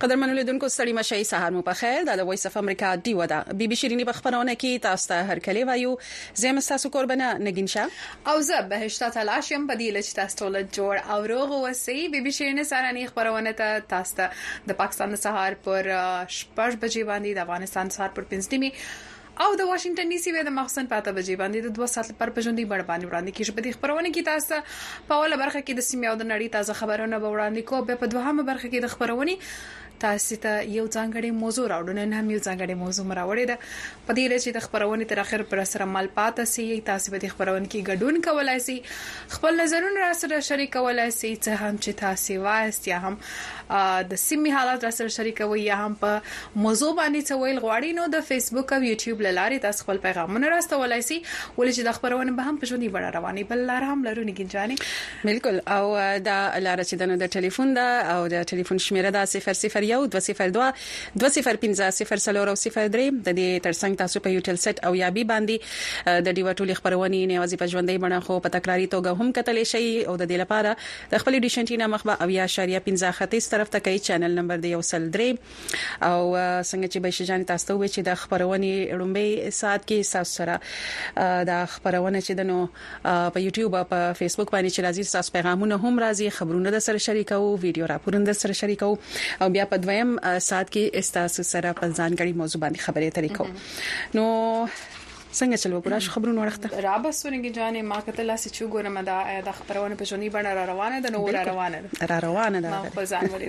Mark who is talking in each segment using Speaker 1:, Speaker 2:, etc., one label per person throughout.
Speaker 1: قدرمن لیدونکو ستړي مشي سهار مو په خیر د وایس اف امریکا دی ودا بي بي شيريني په خبرونه کې تاسو ته هر کله وایو زم تاسو قربانه نگین شه
Speaker 2: او زه بهشته تلاش یم په دی هیله چی تاسو ټول جوړ او روغ اوسی بی بی شیرینه سهرانی خپرونه ته تاسو ته د پاکستان د سهار پر شپږ بجې باندې د افغانستان سهار پر پنځه نیمې او د واشنگټن ډي سي وې د مخسن پاته بجې باندې د 2 ساعت لپاره په ژوندۍ بڼه باندې وړاندې کیږي په دې خبرونه کې تاسو ته په اوله برخه کې د سیمې او د نړۍ تازه خبرونه به وړاندې کوو بیا په دوهمه برخه کې د خبرونې تاسو ته یو ځانګړی موضوع راوړو نن هم یو ځانګړی موضوع مراوړې ده په دې لچې د خبرونه تر اخر پر سره مل پاتې سي تاسو به د خبرونه کې ګډون کولای شي خپل نظرونه را سره شریک کولای شي څه هم چې تاسو وایست یا هم د سیمې حالات را سره شریکوي یا هم په موضوع باندې څه ویل غواړي نو د فیسبوک او یوټیوب لارې تاسو خپل پیغامونه راستولای شي ولې چې د خبرونه به هم په ژوندۍ بڼه رواني بل لار هم لرونی
Speaker 1: ګنجاني بلکل او دا لار چې دنو د ټلیفون دا او د ټلیفون شمیره دا 001 202 205 04 او 03 د دې ترڅنګ تاسو په یوټل سټ او یا بي باندې د ډیو ټولې خبرونه نه وځي په ژوندۍ بڼه خو په تکراری توګه هم کتلی شي او د دې لپاره د خپل ډیشنټینا مخبه او یا شریعه 15 ختیس طرف ته کوي چینل نمبر دی یو سل 3 او څنګه چې بشي جان تاسو ته وی چې د خبرونې ړومبي سات کې تاسو سره د خبرونه چې دنو په یوټیوب او په فیسبوک باندې چې راځي تاسو پیغامونه هم راځي خبرونه د سره شریکو ویډیو راپورونه د سره شریکو او بیا په دویم سات کې تاسو سره په ځانګړي موضوع باندې خبرې ترې کوو نو څنګه چل وکړو راش خبرونو اړخ ته
Speaker 2: را به سورنګي جانې ما کتل لاس چې ګورم دا د خبرونه په ژوندۍ بڼه را روانه ده نو را روانه
Speaker 1: ده را روانه ده
Speaker 2: ما په ځان ولې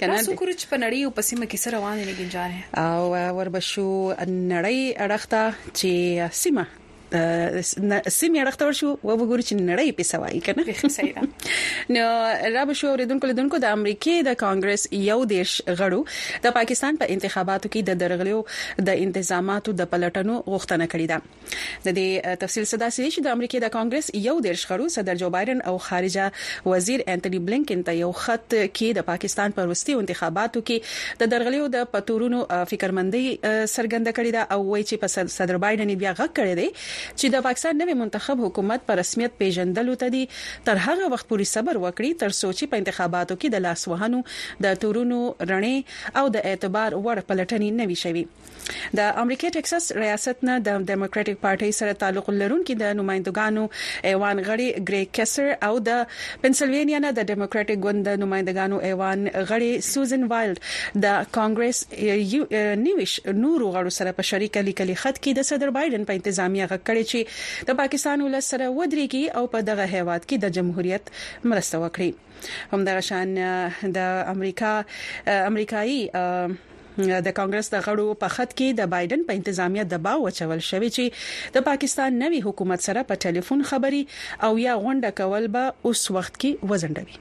Speaker 2: کنه تاسو کورچ په نړۍ او په سیمه کې سره روان دي ګنجانه
Speaker 1: او وربشو نړۍ اړخته چې سیمه سیمه اړخ تور شو و وګورو چې نړۍ په سوایي کنه نو را به شو اوریدونکو لیدونکو د امریکای د کانګرس یو دیش غړو د پاکستان په انتخاباتو کې د درغلیو د انتظاماتو د پلټنو غوښتنه کړې ده د دې تفصیل صدا سي چې د امریکای د کانګرس یو دیش غړو صدر جو بایدن او خارجه وزیر انټونی بلینکن ته یو خط کې د پاکستان پر وروستي انتخاباتو کې د درغلیو د په تورونو فکرمندۍ څرګنده کړې ده او وایي چې په صدر بایډن یې بیا غږ کړی دی چې د پاکستان نوی منتخب حکومت په رسمیت پیژندلو ته دې تر هغه وخت پورې صبر وکړي تر څو چې په انتخاباتو کې د لاسوهنو، د تورونو رڼې او د اعتبار وړ پلټنې نه وي شوي. د امریکې ټکساس ریاست نه د ډیموکراټک پارټي سره تعلق لرونکي د نمائندګانو ایوان غړي ګریګ کیسر او د پنسلوانیا نه د ډیموکراټک ګوند د نمائندګانو ایوان غړي سوزن وایلډ د کانګرس نیوش نورو غړو سره په شریکه لیکلي خط کې د صدر بایډن په انتظامیه غږ کړی چې د پاکستان ولس سره ودرېږي او په دغه هیواد کې د جمهوریت مرسته وکړي همدغه شان د امریکا امریکایي د کانګرس د غړو په خط کې د بایدن په انتظامیه دباو وچول شوی چې د پاکستان نوي حکومت سره په ټلیفون خبري او یا غونډه کول به اوس وخت کې وزندوي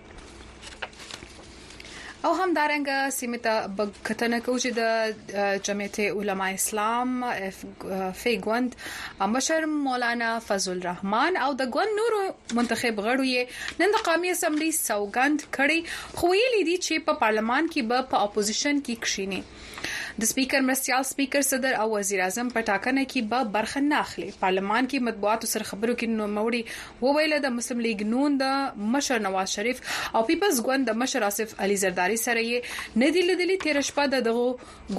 Speaker 2: او همدارنګه سیمه ته بکتنه کوو چې د جمعیت علما اسلام فی ګوند مشر مولانا فضل الرحمن او د ګوند نورو منتخب غړو یې نن د قومي اسمبلی سوګند کړي خو ویلي دي چې په پارلمان کې به په اپوزیشن کې کښینی د سپیکر مرستیال سپیکر صدر او وزیراعظم په ټاکنه کې به برخه نه اخلي پارلمان کې مطبوعاتو سره خبرو کې نوموړي وویل د مسلم لیګ نون د مشر نواز شریف او پیپلز ګوند د مشر آصف علي زرداري سره یې نه دی لیدلی تیر شپه د دغو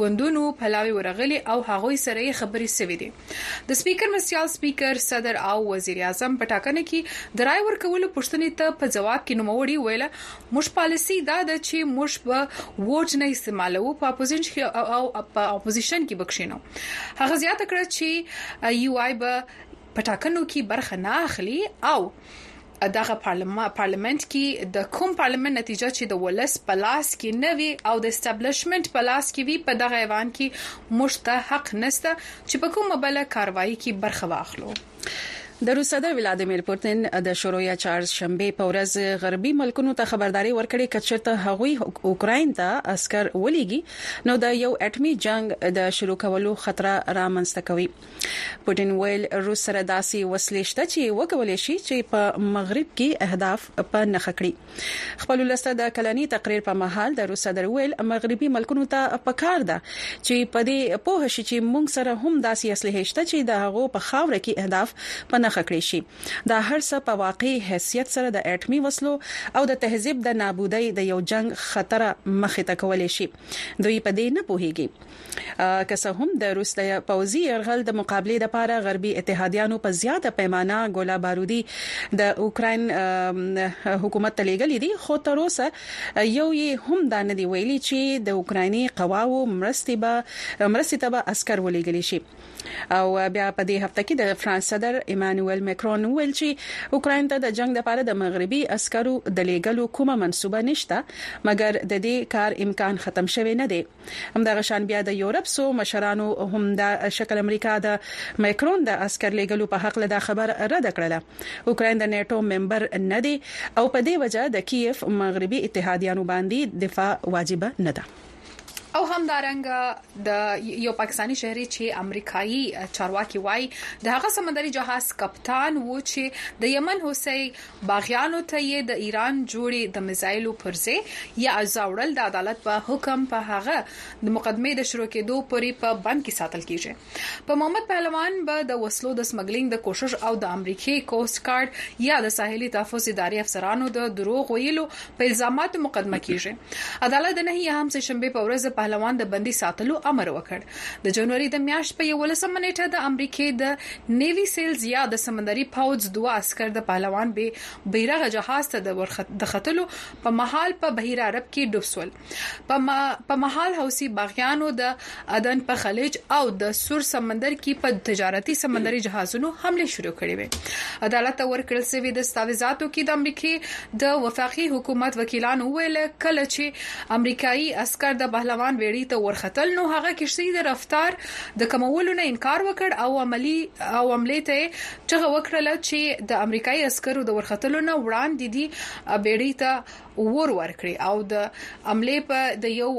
Speaker 2: ګوندونو پلاوي ورغلي او هغوی سره یې خبرې سوي دي د سپیکر مرستیال سپیکر صدر او وزیراعظم په ټاکنه کې د رای ورکولو پوښتنې ته په ځواب کې نوموړي ویل موږ پالیسي دا ده چې موږ به ووټ نه استعمالوو په اپوزیشن کې او په اپوزیشن کې بکښینو هغه زیاته کړه چې یو آی به په ټاکنو کې برخه نه اخلي او دغه پارلمنت کې د کوم پارلمنت نتیجه چې د ولس په لاس کې نه وي او د استابلیشمنت په لاس کې وي په دغه ایوان کې مشته حق نشته چې په کومه بل کاروایی کې برخه واخلو
Speaker 1: د روس صدر ولادیمیر پوتین د شورویا چهارشنبې په ورځ غربي ملکونو ته خبرداري ورکړې که چېرته هغوی اوکراین ته عسکر ولېږي نو د یو اټمي جنګ د شروع کولو خطر رامنځته کوي. پوتین وویل، روس سره داسې وسلې شته چې وکولای شي چې په مغرب کې اهداف په نښه کړي. خپل ولس ته د کلني تقریر په مهال د روس صدر وویل، مغربي ملکونو ته په کار ده چې په دې پوه شي چې موږ سره هم داسې اسلحې شته چې د هغو په خاوره کې اهداف په نښه کړی شي. دا هر څه په واقعي حیثیت سره د اټمي وسلو او د تهذیب د نابودۍ د یو جنګ خطر مخې ته کولی شي. دوی په دې نه پوهیږي که څه هم د روس د پوځي يرغل د مقابلې لپاره غربي اتحادیانو په زیاته پیمانه ګوله بارودي د اوکراین حکومت ته لېږلي دي خو تر اوسه یو یې هم دا نه دی ویلي چې د اوکرایني قواو مرستي به مرستي ته به عسکر ولېږل شي او بیا په دې هفته کې د فرانس صدر ایمانوئل مکرون وویل چې اوکراین ته د جنګ لپاره د مغربي عسکرو د لیږلو کومه منصوبه نشته مګر د دې کار امکان ختم شوی نه دی همدغه شان بیا د یورپ څو مشرانو هم د شکل امریکا د مکرون د عسکر لیږلو په حق له دا خبر رد کړله اوکراین د نیټو ممبر نه دی او په دې وجه د کیف مغربي اتحادیانو باندې دفاع واجب نه ده
Speaker 2: او همدارنګه د یو پاکستاني شهري چې امریکایي چارواکي وایي د هغه سمندري جهاز کپتان و چې د یمن حوثي باغیانو ته یې د ایران جوړي د میزایلو پرځې یا ازاوړل د عدالت په حکم په هغه د مقدمه د شروع کېدو پورې په بند کې ساتل کیږي په محمد پهلوان به د وسلو د سمګلینګ د کوشش او د امریکې کوست کارت یا د ساحلي تحفظ ادارې افسرانو د دروغ ویلو په الزاماتو مقدمه کیږي عدالت د نهې هم سه شنبه په ورځ د پهلوان د بندي ساتلو امر وکړ د جنوري د میاشت په 11 نیټه د امریکې د نیوی سیلز یا د سمندري پوځ دوه عسكر د پهلوان به بیرغ جهاز ته د ورخت د خطلو په محل په بهیر عرب کې ډوب سول په مهال حوثي باغیانو د عدن په خلیج او د سور سمندر کې په تجارتي سمندري جهازونو حمله شروع کړې وې عدالت ته ورکړل شوی دستاویزاتو کې د امریکای د وفاقي حکومت وکیلانو ویل کله چې امریکایي عسكر د پهلوان ویړی ته ورختل نو هغه کشتي د رفتار د کمولو نه انکار وکړ او عملی او عملی ته چغه وکړه چې د امریکایي عسكرو د ورختلو نه وړاندې دي بیړی ته اور ورکړي او د عملې په د یو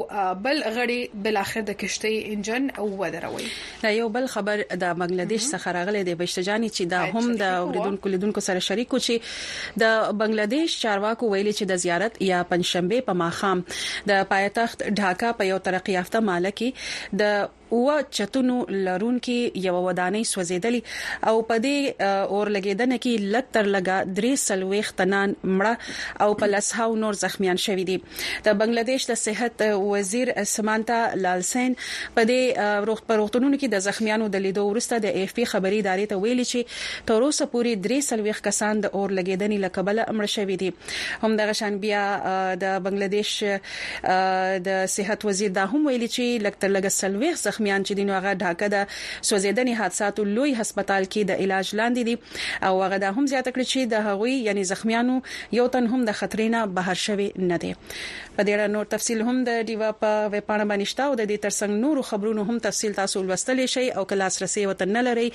Speaker 2: بل غړي بل اخر د کشتۍ انجن ودروي
Speaker 1: دا یو بل خبر د بنگلاديش څخه راغلی دی بشتجاني چې دا هم د اوریدونکو لیدونکو سره شریک چې د بنگلاديش چارواکو ویلي چې د زیارت یا پنځشنبه په ماخام د پایتخت ډھاکا په یو ترقی یافته مال کې د اووه چتونو لرونکې یوه ودانۍ سوځېدلې او په دې اورلګېدنه کې لږ تر لږه درې څلوېښت تنان مړه او په لسهاو نور زخمیان شوي دي. د بنګله دېش د صحت وزیر سمانتا لال سین په دې په روغتونونو کې د زخمیانو د لیدو وروسته د اې اېف پي خبري ادارې ته ویلي چې تر اوسه پورې درې څلوېښت کسان د اورلګېدنې له کبله مړه شوي دي. همدغه شان بیا د بنګله دېش د صحت وزیر دا هم ویلي چې لږ تر لږه څلوېښت زخمیان چې دي نو هغه ډهاکه د سوځیدنې حادثاتو لوی هسپتال کې د علاج لاندې دي او هغه دا هم زیاته کړې چې د هغوی یعنې زخمیانو یو تن هم د خطرې نه بهر شوی نه دی په دې اړه نور تفصیل هم د ډیوا په ویب پاڼه باندې شته او د دې ترڅنګ نورو خبرونو هم تفصیل تاسو لوستلی شئ او که لاسرسي وته نه لرئ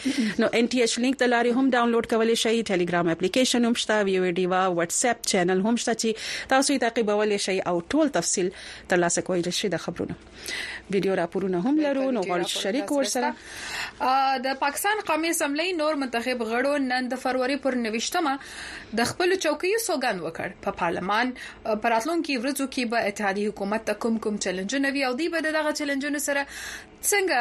Speaker 1: نو ان ټي ایچ لینک د لارې هم ډاونلوډ کولی شئ ټلګرام اپلیکیشن هم شته ویو ډیوا واتس اپ چینل هم شته چې تاسو یې تعقیبولی شئ او ټول تفصیل تر لاسه کولی شئ د خبرونو ویډیو راپورونه هم لرو نو غواړو چې شریک کړو ورسره
Speaker 2: د پاکستان قومي اسمبلۍ نور منتخب غړو نن د فروری پر نوشتمه د خپل چوکیو سوګند وکړ په پارلمان پراتلونکو ورځو کې به اتحادي حکومت ته کوم کوم چیلنجونه وي او دی به دغه چیلنجونو سره څنګه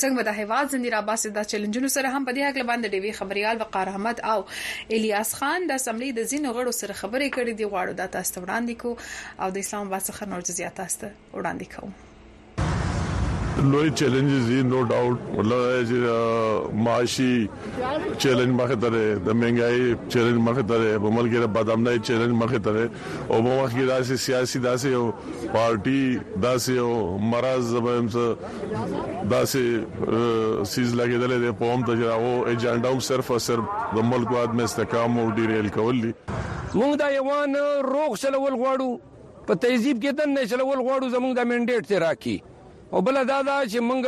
Speaker 2: څنګه به د هیواد ځنی را باسي د چیلنجونو سره هم په دې حق باندې ډیوی خبريال وقار احمد او الیاس خان د اسمبلی د زینو غړو سره خبرې کړې دي غواړو دا تاسو وړاندې کو او د اسلام آباد څخه نور جزئیات تاسو وړاندې کوو
Speaker 3: لوی چیلنجز دي نو ډاوټ مطلب دا چې معاشي چیلنج مخه ته ده د مهنګای چیلنج مخه ته ده په ملک کې د بدامنۍ چیلنج مخه ته ده او په مخ کې داسې سیاسي داسې یو پارټي داسې یو مرض زه به وایم څه داسې څیز لګېدلی دی په همته چې هغو ایجنډا هم صرف او صرف د ملک او عدم استحکام او ډیریل کول دي
Speaker 4: موږ دا ایوان روغ چلول غواړو په تهذیب کې دننه چلول غواړو زموږ دا مینډیټ دی راکړي او بله دا ده چې موږ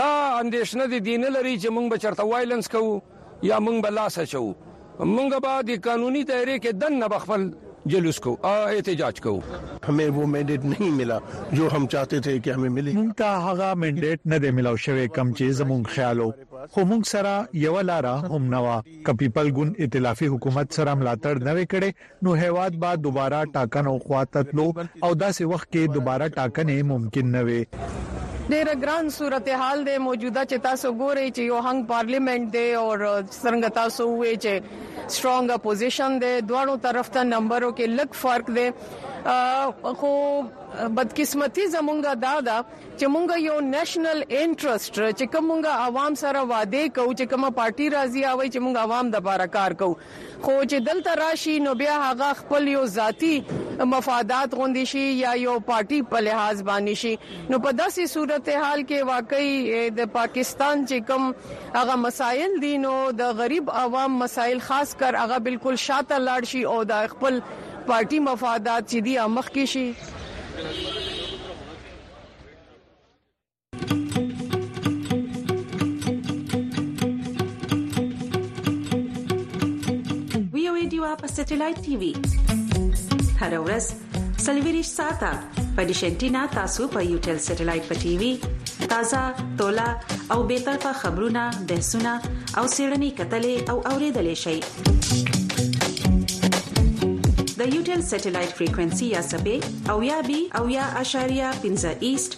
Speaker 4: دا اندېښنه د دې نه لري چې موږ به چېرته وایلنس کوو یا مونږ به لاس اچوو مونږ به د قانوني دایرې کې دننه به خپل جلوس کوو او احتجاج کوو.
Speaker 5: همې وو مینډیټ نهي ملا جو هم چاهتې تهې کې همې ملې.
Speaker 6: مونږ ته هغه مینډیټ نه دی ملاو شوی کوم چې زمونږ خیال و خو مونږ سره یوه لاره هم نه وه که پیپل ګوند ایتلافي حکومت سره ملاتړ نه وی کړی نو هیواد به دوباره ټاکنو خوا ته تلو او داسې وخت کې دوباره ټاکنې ممکن نه وې.
Speaker 7: ډېر ګران صورتحال دی موجوده چې تاسو ګورئ چې یو هنګ پارلیمنټ دی او څنګه تاسو وویل چې سټرونګ اپوزیشن دی دواړو طرف ته نمبرو کې لږ فرق دی خو بدقسمتي زمونږه دا ده چې مونږ یو نېشنل انټرست چې کومه عوام سره وعده کوو چې کومه پارټي راځي او چې مونږ عوام د بار کار کوو خو چې دلته راشي نو بیا هغه خپل یو ذاتي مفادات غوندې شي یا یو پارټي په لحاظ باندې شي نو په داسې صورتحال کې واقعي د پاکستان چې کوم هغه مسایل دي نو د غریب عوام مسایل خاص کر هغه بلکل شاته لاړ شي او د خپل پارټي مفادات چې دي مخکې شي.
Speaker 8: وی او ډیوا په سټلایټ ټي وي هر ورځ سلویریش ساته په دیشنټینا تاسو په یو ټل سټلایټ په ټي وي تازه تولا او به طرفه خبرونه بحثونه او سیړنی کتلې او اوریدلې شي د یو ټل سټلایټ فریکوئنسي یا سبې او یا بي او یا اشاریه 15 ایست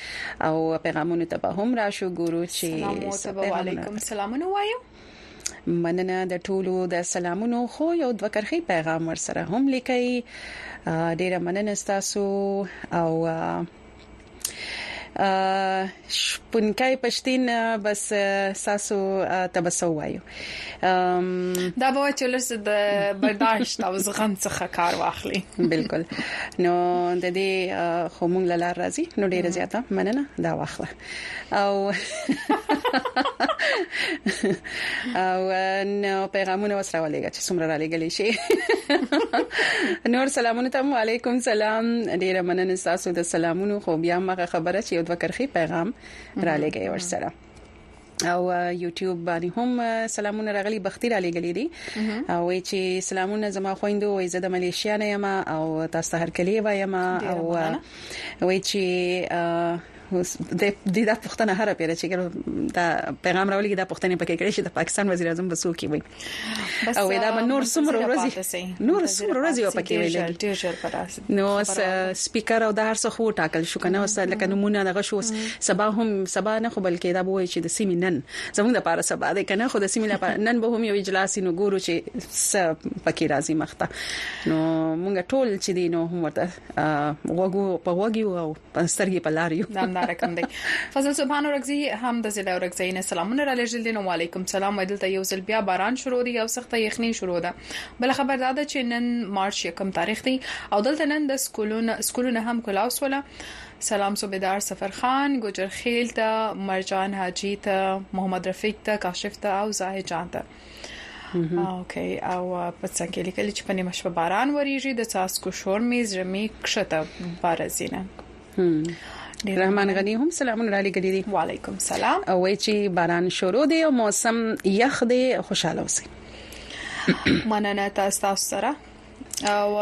Speaker 1: او پیغامونو ته به هم راشو ګورو چې
Speaker 2: سلام علیکم سلامونه وایو
Speaker 1: مننه د ټولو د سلامونو خو یو د وکرخي پیغام ورسره هم لیکي ډیره مننه تاسو او شپونکای پښتين بس ساسو تبسو وایو
Speaker 2: دا به چې لس د برداشت او زغم څخه کار واخلي
Speaker 1: بالکل نو د دې خو مونږ لار راځي نو ډیره زیاته مننه دا واخله او او نو پیغامونه وسره ولېګا چې څومره را لېګلې شي نور سلامونه تم علیکم سلام ډیره مننه تاسو د سلامونو خو بیا مغه خبره چې یو دوه کرخي پیغام را لېګي ورسره او یوټیوب باندې هم سلامونه راغلي بختي را لګلې دي او چې سلامونه زما خويندو او زه د ملیشیا نه یم او تاسو ته هر کلی وایم او وای چې د دې د پښتنه هر پیره چې دا پیغام راولي دا پښتنه پکې کړي چې د پاکستان وزیر اعظم بسو کې وي او دا به نور څومره ورځي نور څومره ورځي په کې ویل
Speaker 2: ډیر ژر پراس
Speaker 1: نو سپیکر او د هر څه خو ټاکل شو کنه اوس لکه نمونه دغه شو سبا هم سبا نه خو بلکې دا بوي چې د سیمې نن زموږ د پاره سبا ده کنه خو د سیمې لپاره نن به هم یو اجلاس نو ګورو چې پکې راځي مخته نو موږ ټول چې دینو هم ورته وګو په وګیو او سترګې په لار یو نام
Speaker 2: دا رقم دی فضل سبحان اورګزی هم د ضلع اورګزی نه سلامونه را لېږل دي نو وعليکم سلام ویل ته یو ځل بیا باران شروع دی او سخته یخنی شروع ده بل خبر دا ده چې نن مارچ یکم تاریخ دی او دلته نن د سکولونو سکولونه هم کلاو سوله سلام صوبیدار سفر خان ګجر خیل ته مرجان حاجی ته محمد رفیق ته کاشف ته او زاهد جان ته اوکي او په څنګه کې لیکل چې په نیمه شپه باران وریږي د څاسکو شور می زرمي کښته بارزینه
Speaker 1: رحمان غنی هم سلامونه را لګی دي
Speaker 2: وعلیکم سلام
Speaker 1: او وای چې باران شروع دی او موسم یخ دی خوشاله اوسئ
Speaker 2: مننه تاسو سره او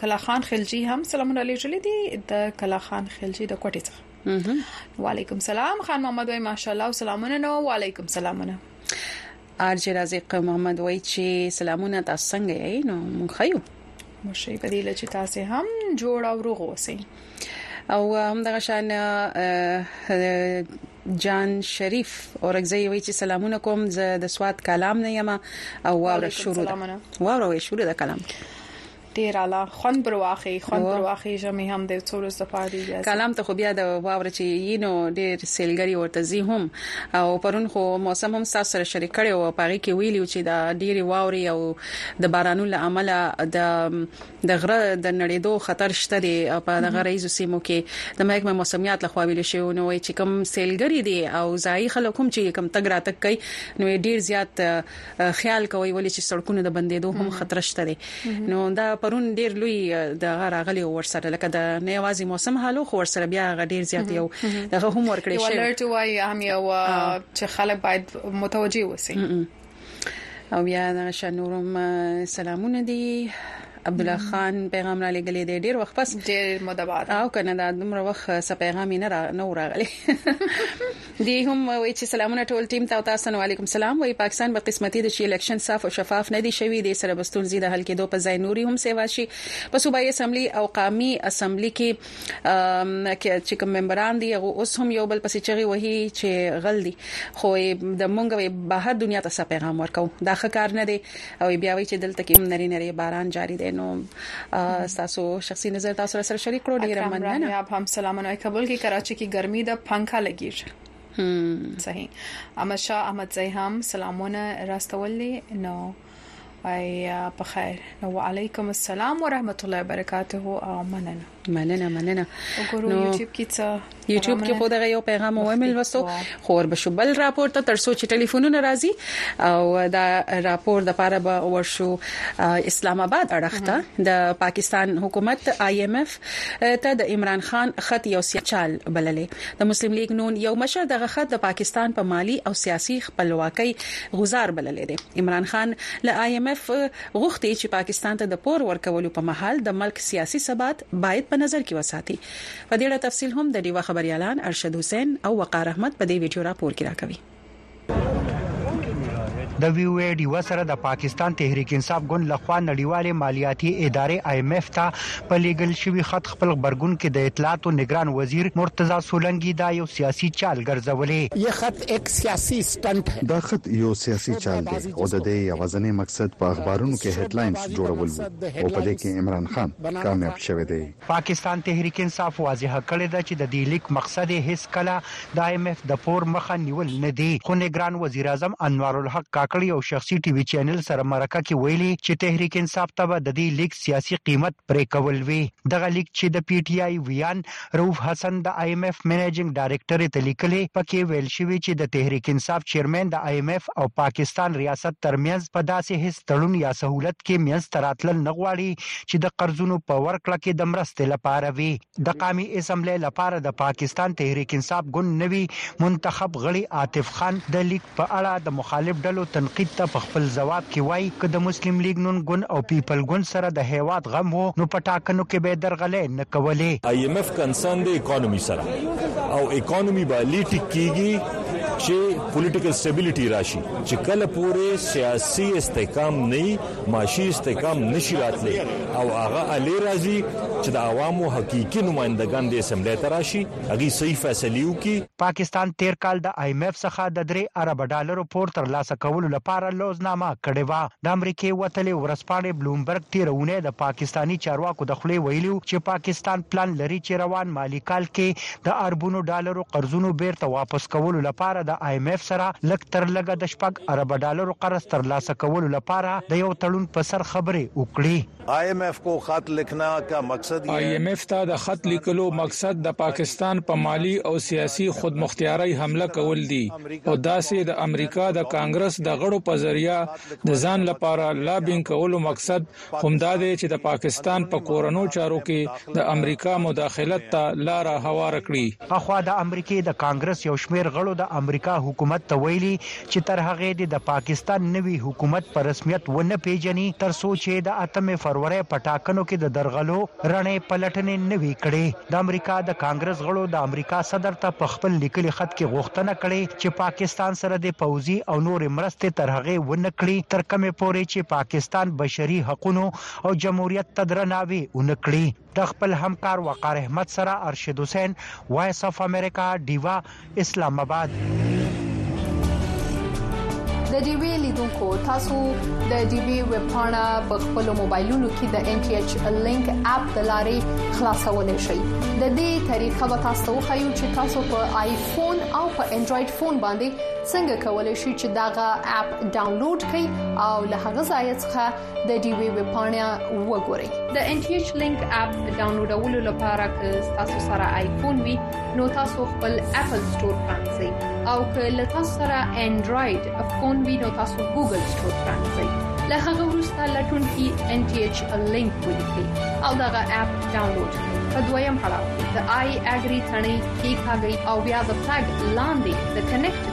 Speaker 2: کلا خان خلجی هم سلامونه علیکم دي د کلا خان خلجی د کوټې څخه وعلیکم سلام خان محمد وای ماشاءالله سلامونه نو وعلیکم سلامونه
Speaker 1: ارج رازق محمد وای چې سلامونه تاسو څنګه یې نو مونږ یو
Speaker 2: مشه په دې لچ تاسو هم جوړ او روغ اوسئ
Speaker 1: او هم دغه شان جان شریف اورګزی وی چې سلامونه کوم زه د سواد کلام نه یم او واور شروع ده واور وی شروع ده کلام
Speaker 2: ډیر اعلی خوند پر واخی خوند پر واخی ژمی هم د څورز د پاره دی بیا
Speaker 1: کلام ته خو بیا د واور چې یینو ډیر سیلګری ورته زی هم او پرون خو موسم هم تاسو سره شریک کړي او پاره کې ویلی چې دا ډیر واور او د بارانو لامل د د غره د نړیدو خطر شته دی په د غریز سیمو کې د محکمه موسمیات لخوا ویل شوی نو چې کوم سیلګری دی او ځای خلک هم چې کوم تګ راتګ کوي نو ډیر زیات خیال کوي ولې چې سړکونو د بندیدو هم خطر شته دی نو دا پرون ډیر لوی د غراغلی ورسره لکه د نه یوازې موسم حالو خو ورسره بیا غډیر زیات یو دغه هم ورکړی
Speaker 2: شي ولرټ وای هم یو چې خلک باید متوجي وسی
Speaker 1: او بیا د شنورم سلامونه دي عبد الله خان پیغام را لګلې دی ډیر وخت پس
Speaker 2: ډیر مدبار
Speaker 1: او کنه دا دومره وخت څه پیغام نه را نه راغلی دی هم وایي چې سلامونه ټول ټیم ته او تاسو نو علیکم سلام وایي پاکستان به قسمتي د شي الیکشن صاف او شفاف نه دي شوي دې سره به ستونزي د حل کېدو په ځای نوري هم سیوا شي په صوبایي اسمبلي او قامي اسمبلي کې چې کوم ممبران دي هغه اوس هم یو بل پسې چغي وهي چې غل دي خو د مونږ به بهر دنیا ته څه پیغام ورکو دا ښه کار نه دی او بیا وایي چې دلته کې نری نری باران جاری دی نو تاسو شخصي نظر تاسو سره شریک کړو ډیره مننه
Speaker 2: اپ هم سلامونه کابل کې کراچي کې ګرمي د پنکا لګیږي صحیح احمد شاه احمد زی هم سلامونه راستولې نو اي په خیر نو وعليكم السلام ورحمت الله وبرکاته او مننه
Speaker 1: مننه مننه
Speaker 2: وګورو یوټیوب کې څه
Speaker 1: یوټیوب کې خو دغه یو پیغام ومل وسو خو ور بشو بل راپور ته تر سوچ ټلیفونونه راځي او دا راپور د پاره به ورشو اسلام آباد اړخته د پاکستان حکومت آی ایم اف ته د عمران خان خط یو سیاچال بللې د مسلم لیگ نون یو مشر دغه خط د پاکستان په پا مالی او سیاسي خپلواکۍ غزار بللې دي عمران خان له آی ایم اف غوښتي چې پاکستان ته د پور ورکولو په مهال د ملک سیاسي ثبات باید په نظر کې وساتي. په دې اړه تفصیل هم د ډیوه خبریالان ارشد حسین او وقار احمد په دې ویډیو راپور کې راکوي.
Speaker 9: د وي او اې ډیوه سره د پاکستان تحریک انصاف ګوند له خوا نړیوالې مالیاتي ادارې، آی ایم ایف، ته په لیږل شوي خط خپل غبرګون کې د اطلاعاتو نګران وزیر مرتضی سولنګي دا یو سیاسي چال ګرځولی.
Speaker 10: یه خط ایک سیاسی سټنټ هې.
Speaker 11: دا خط یو سیاسي چال دی او د دې یوازنی مقصد په اخبارونو کې هیډلاینز جوړول وو او په دې کې عمران خان کامیاب شوی دی.
Speaker 9: پاکستان تحریک انصاف واضحه کړې ده چې د دې لیک مقصد یې هیڅکله د آی اېم اېف د پور مخه نیول نه دي خو نګران وزیراعظم انوارالحق کاکړ یو شخصي ټي وي چینل سره مرکه کې ویلي چې تحریک انصاف ته به د دې لیک سیاسي قیمت پرې کول وي. دغه لیک چې د پي ټي آی ویاند روف حسن د آی اېم اېف منیجنګ ډایرکټرې ته لیکلي په کې ویل شوي چې د تحریک انصاف چیرمین د آی اېم اېف او پاکستان ریاست تر مینځ په داسې هېڅ تړون یا سهولت کې مینځ ته راتلل نه غواړي چې د قرضونو په ورکړه کې د مرستې لپاره وي. دقامي اسمبلۍ لپاره د پاکستان تحریک انصاف ګوند نوي منتخب غړي عاطف خان د لیک په اړه د مخالف ډلو تنقید ته په خپل ځواب کې وايي، که د مسلم لیګ نون ګوند او پیپل ګوند سره د هیواد غم وو نو په ټاکنو کې به یې درغلۍ نه کولې.
Speaker 12: آی ایم ایف کنسرن دی اکانومي سره او اکانومي به لی ټیک کیږي چی پولیټیکل سټیبیلیټي راشي چی کله پوری سیاسی استحکام نه یی. معاشي استحکام نه شي راتلی او هغه الې راځي چې د عوامو حقیقي نمایندګان د اسمبلۍ ته راشي هغوی صحیح فیصلې وکړي.
Speaker 9: پاکستان تېر کال د آی اېم اېف څخه د درې اربه ډالرو پور ترلاسه کولو لپاره لوظنامه کړې وه. د امریکې وتلې ورځپاڼې بلومبرګ تېره اونۍ د پاکستاني چارواکو د خولې ویلي و چې پاکستان پلان لري چې روان مالي کال کې د اربونو ډالرو قرضونو بېرته واپس کولو لپاره د آی اېم اېف سره لږ تر لږه د شپږ اربه ډالرو قرض تر لاسه کولو لپاره د یو تړون په سر خبرې وکړي.
Speaker 13: آی اېم اېف کو خط لیکنا کا مقصد
Speaker 14: یې. آی اېم اېف ته د خط لیکلو مقصد د پاکستان په مالي او سیاسي خودمختیارۍ حمله کول دي او داسې د امریکا د کانګرس د غړو په ذریعه د ځان لپاره لابینګ کولو مقصد همدا دی چې د پاکستان په کورنو چارو کې د امریکا مداخلت ته لاره هواره کړي.
Speaker 9: اخوا د امریکې د کانګرس یو شمېر غړو د امریکا حکومت ته ویلي چې تر هغې دې د پاکستان نوی حکومت په رسمیت و نه پېژني تر څو چې د اتمې فرورۍ په ټاکنو کې د درغلو رڼې پلټنې نه وي کړې. د امریکا د کانګرس غړو د امریکا صدر ته په خپل لیکلي خط کې غوښتنه کړې چې پاکستان سره دې پوځي او نورې مرستې تر هغې ونه کړي تر کومې پورې چې پاکستان بشري حقونو او جمهوریت ته درناوی ونه کړي. د خپل همکار وقار احمد سره ارشد حسین، وایس اف امریکا، ډیوه، اسلام آباد.
Speaker 2: د ډي وي لیدونکو تاسو د ډي وي ویب پاڼه په خپل موبایلونو کې د ان ټي ایچ لینک اپ د لارې خلاصول شئ د دې طریقه به تاسو ته وښایو چې تاسو په آیفون او په انډراید فون باندې څنګه کولای شئ چې داغه اپ ډاونلوډ کړئ او له هغه ځای څخه د ډیوی ویب پاڼه وګورئ د ان ټي ایچ لینک اپ ډاونلوډولو لپاره که تاسو سره آیفون وي نو تاسو خپل اپل ستور پرانځئ او که له تاسو سره انډراید فون وي نو تاسو ګوګل ستور پرانځئ له هغه وروسته لټون کې ان ټي ایچ لینک ولیکئ او دغه اپ ډاونلوډ کړئ په دویم پړاو د آی اګری ثنې کې کاږئ او بیا د فلګ لاندې د کنیکټ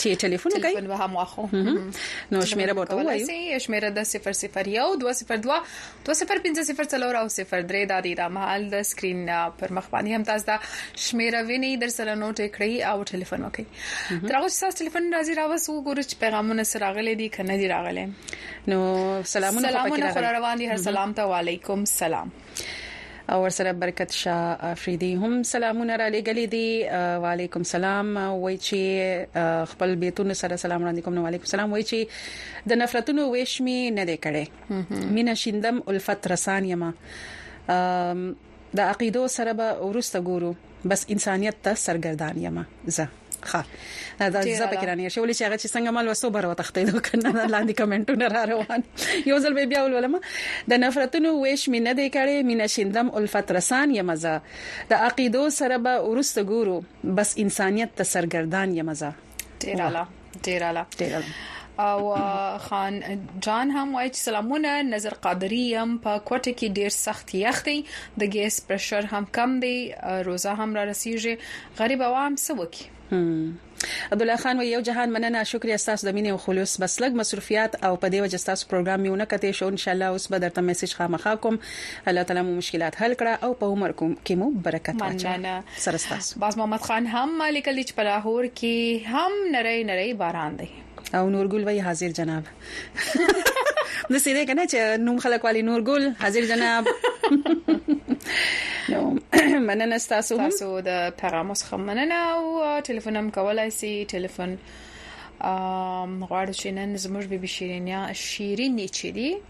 Speaker 2: چې
Speaker 1: ټلیفون وکړي
Speaker 2: ټلیفون به هم واخو
Speaker 1: نو شمیره به ورته وایي
Speaker 2: شمیره د 001 202 250 او 03 د دې د محل د سکرین پر مخ باندې هم تاسو د شمیره ویني در سره نوټ کړئ او ټلیفون وکړئ تر اوسه تاسو ټلیفون راځي راوس وګورئ چې پیغامونه سره راغلي دي کنه دي راغلي
Speaker 1: نو سلامونه خو پکې راغلي
Speaker 2: سلامونه خو روان دي هر سلام ته وعليکم سلام
Speaker 1: او سره برکت شاه افریدي هم سلامونه را لګلې دي وعليکم سلام وای چې خپل بیتونو سره سلام وړاندې کوم وعليکم سلام وای چې د نفرتونو ویش می نه دی کړي مینا شیندم الفت رسان یما د عقیدو سره به ورسته ګورو بس انسانيت ته سرګردان یم زه ښه دا زه پکې رانه شولې چې هغه چې څنګه مال وسو بر وته خته دوه کنه لاندې کمنټونه را روان یو ځل به بیا ولولم د نفرتونو ویش مې نه دی کړې مینا شیندم الفت رسان یمزه د عقیدو سره به ورسته ګورو بس انسانيت ته سرګردان یمزه
Speaker 2: ډیر اعلی ډیر اعلی
Speaker 1: ډیر اعلی
Speaker 2: او خان جان هم وایي چې سلامونه نظر قادری يم په کوټه کې ډیر سخت یخ دی د ګیس پرشر هم کم دی روزه هم را رسیږي غریب عوام سوکي
Speaker 1: عبد الله خان و یو جهان مننه شکریا تاسو د مینې او خلوص بس لګ مصروفیات او په دې وجه تاسو پروګرام میونه کته شو ان شاء الله اوس به درته میسج خامخا کوم الله تعالی مو مشکلات حل کړه او په عمر کوم کې مو برکت
Speaker 2: واچا
Speaker 1: سره تاسو
Speaker 2: باز محمد خان هم مالک لیچ په لاهور کې هم نری نری باران دی
Speaker 1: او نورګل وای حاضر جناب نو سیده کنه چې نوم خلک والی نورګل حاضر جناب نو مننه تاسو هم
Speaker 2: تاسو د پیغام څخه مننه او ټلیفون هم کولای شئ ټلیفون غواړو چې نن زموږ به شیرینیا شیرینې چې
Speaker 1: دي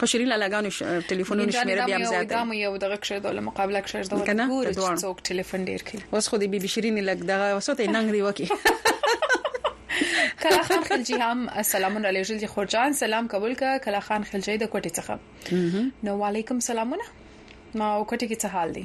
Speaker 1: خو شیرین لالا غانو ټلیفونونو شمیره بیا هم زیاته
Speaker 2: دا مو یو دغه کښې د مقابله کښې د ورګور څوک ټلیفون ډیر کوي
Speaker 1: اوس خو د بیبي شیرین لګ دغه وسوته ننګ دی وکی
Speaker 2: کلا خان خلجی هم سلامونه علی جلجی خورجان سلام قبول کا کلا خان خلجی د کوټې څخه نو وعلیکم سلامونه ما او کوټې کې څه حال دی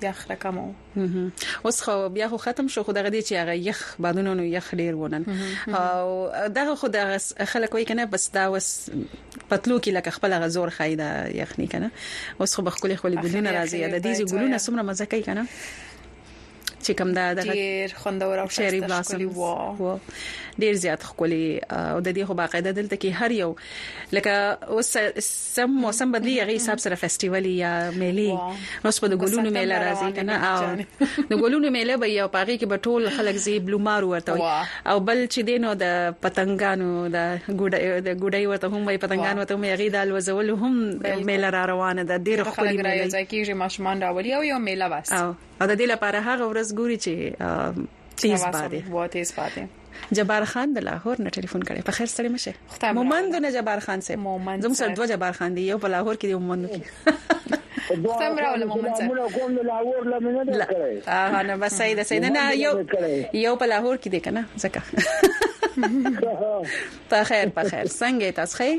Speaker 2: بیا خره کم وو
Speaker 1: اوس خو بیا خو ختم شو خو دغه دي چې هغه یخ بادونو نو یخ ډیر ونن او دغه خو د خلک وای کنه بس دا وس پتلو کې لکه خپل غزور خایدا یخنی کنه اوس خو بخکل خپل ګلونه راځي د دې ګلونه سمره مزه کوي کنه چې کوم دا د
Speaker 2: ډیر خوندور او
Speaker 1: شری بلاسم وو ډیر زیات خولي او د دې خو باقاعده دلته کې هر یو لکه اوس سم موسم بدلی هغه حساب سره فیسټیوال یا میلي اوس په د ګلونو میله راځي کنه او د ګلونو میله به یو پاغي کې به ټول خلک زی بلومار ورته او بل چې دینو د پتنګانو د ګډای د ګډای ورته هم وي پتنګانو ته هم یغي دال وزول هم میله را روانه ده ډیر خپل
Speaker 2: میله یو ځای کې ماشومان راولي او یو میله واس
Speaker 1: او د دې لپاره هغه ورځ ګوري چې تیز بادې
Speaker 2: هوا تیز بادې
Speaker 1: جبار خان د لاهور نه ټلیفون کړي په خیر سره مشه مومند نه جبار خان سه
Speaker 2: مومند
Speaker 1: زم سره دوه جبار خان دی یو په لاهور کې دی مومند کې
Speaker 2: ختم راول مومند سره
Speaker 15: موږ کوم د لاهور لمنه نه کړي
Speaker 1: اه نه بس سید سید نه یو یو په لاهور کې دی کنه ځکه په خیر په خیر څنګه تاسو خیر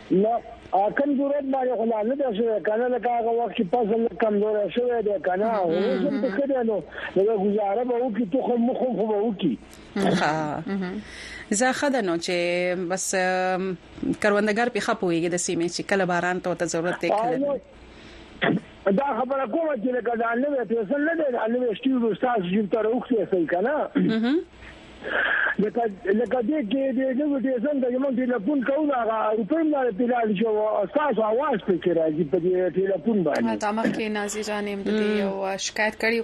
Speaker 15: نه اکن جورت باندې خو لا نه ده شوی کنه لکه هغه وخت چې پس لږ کمزوری شوی دی کنه اوس هم ښه دی نو دا گزاره به وکړي تخم مخ هم خو به
Speaker 1: وکړي زه خه ده نو چې بس کروندګر په خپويږي د سیمې چې کله باران ته ته ضرورت دی کله
Speaker 15: دا خبره کوم چې لکه دا نوې پیسل نه دی دا نوې سټیډیو تاسو چې تر وخته سي کنه لکه لکه دې کې دې نو دې زم د یمن ټلیفون کوو دا روپې نه پیلال شو تاسو आवाज په کې راځي په دې ټلیفون باندې
Speaker 2: دا مخکې نازي
Speaker 15: جان هم دې یو شکایت کړیو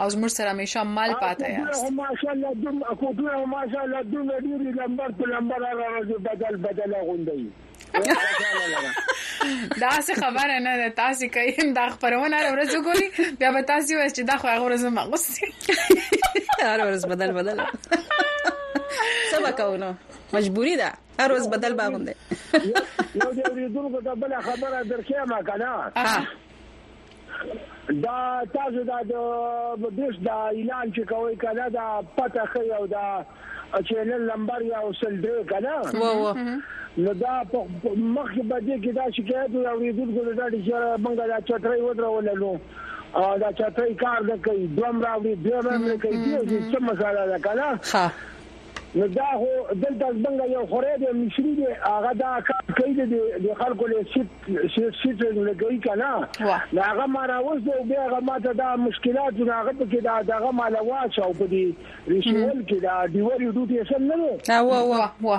Speaker 15: او
Speaker 2: زموږ سره همیشه مل پاتې یاست
Speaker 15: ماشاءالله دوم کوټونه ماشاءالله دوم ډیر لمبر په لمبر را راځي بدل بدل غونډي
Speaker 2: دا څه خبره نه ده تاسو کوي دا خبرونه هر ورځ وګوري بیا به تاسو وایي چې دا خو هغه ورځ ما غوسه
Speaker 1: هر ورځ بدل بدل څه وکاو نو مجبوری ده هر ورځ بدل باغوندې
Speaker 15: یو دې ورې دغه بل خبره درکې ما کنه دا تاسو دا د دیش دا اعلان چې کوي کنه دا پته خي او دا چینل نمبر یا وسل درې کنه نو دا مخ په دې کې دا شکایت او ریډونکو دا چې موږ دا چتري ودرول نو او دا چتري کار نه کوي دوم راوړي دوم نه کوي دې څه مساله ده کنه نو دا خو دلته زمونږ یو خوری دی مصری دی هغه دا کار کوي د دې خلکو له سیټ سیټ سیټینګ لګوي کنه نو هغه ما راوست او بیا هغه ما ته دا مشکلات نو هغه پکې دا دغه مال واچ او په دې ریشول کې دا ډیوري ډوټي سم نه
Speaker 1: دی وا وا وا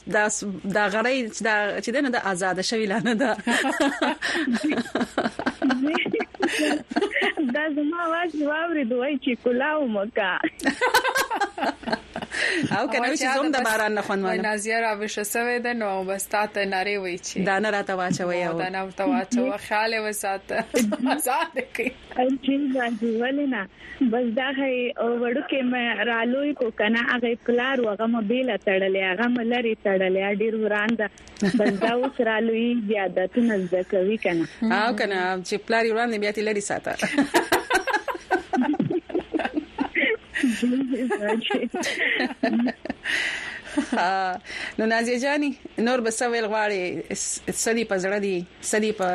Speaker 1: دا
Speaker 15: دا
Speaker 16: غړی چې
Speaker 2: دا
Speaker 1: چې دنه د آزاد شوی لانه ده
Speaker 16: دا زما आवाज واوري دوی چې کلاو مکا
Speaker 1: او کنه چې زوم د باران نه خوند
Speaker 2: وانه نازیه را وشه سوي د نو بس تا ته نری وای چې
Speaker 1: دا نه راته واچوي
Speaker 2: او دا نه ته واچو خیال وساته آزاد کی
Speaker 16: چې باندې ولنه بس دا هي وړوکې مې رالوی کو کنه هغه پلار وغه مې بیل تړلې هغه مې لري تړلې ډیر وران ده بس دا اوس رالوی بیا د تونه زده کوي کنه
Speaker 1: او کنه چې پلار وران دی بیا تی لري ساته نو نازیه جانی نور بسویل غواړي سدي پزړه دي سدي په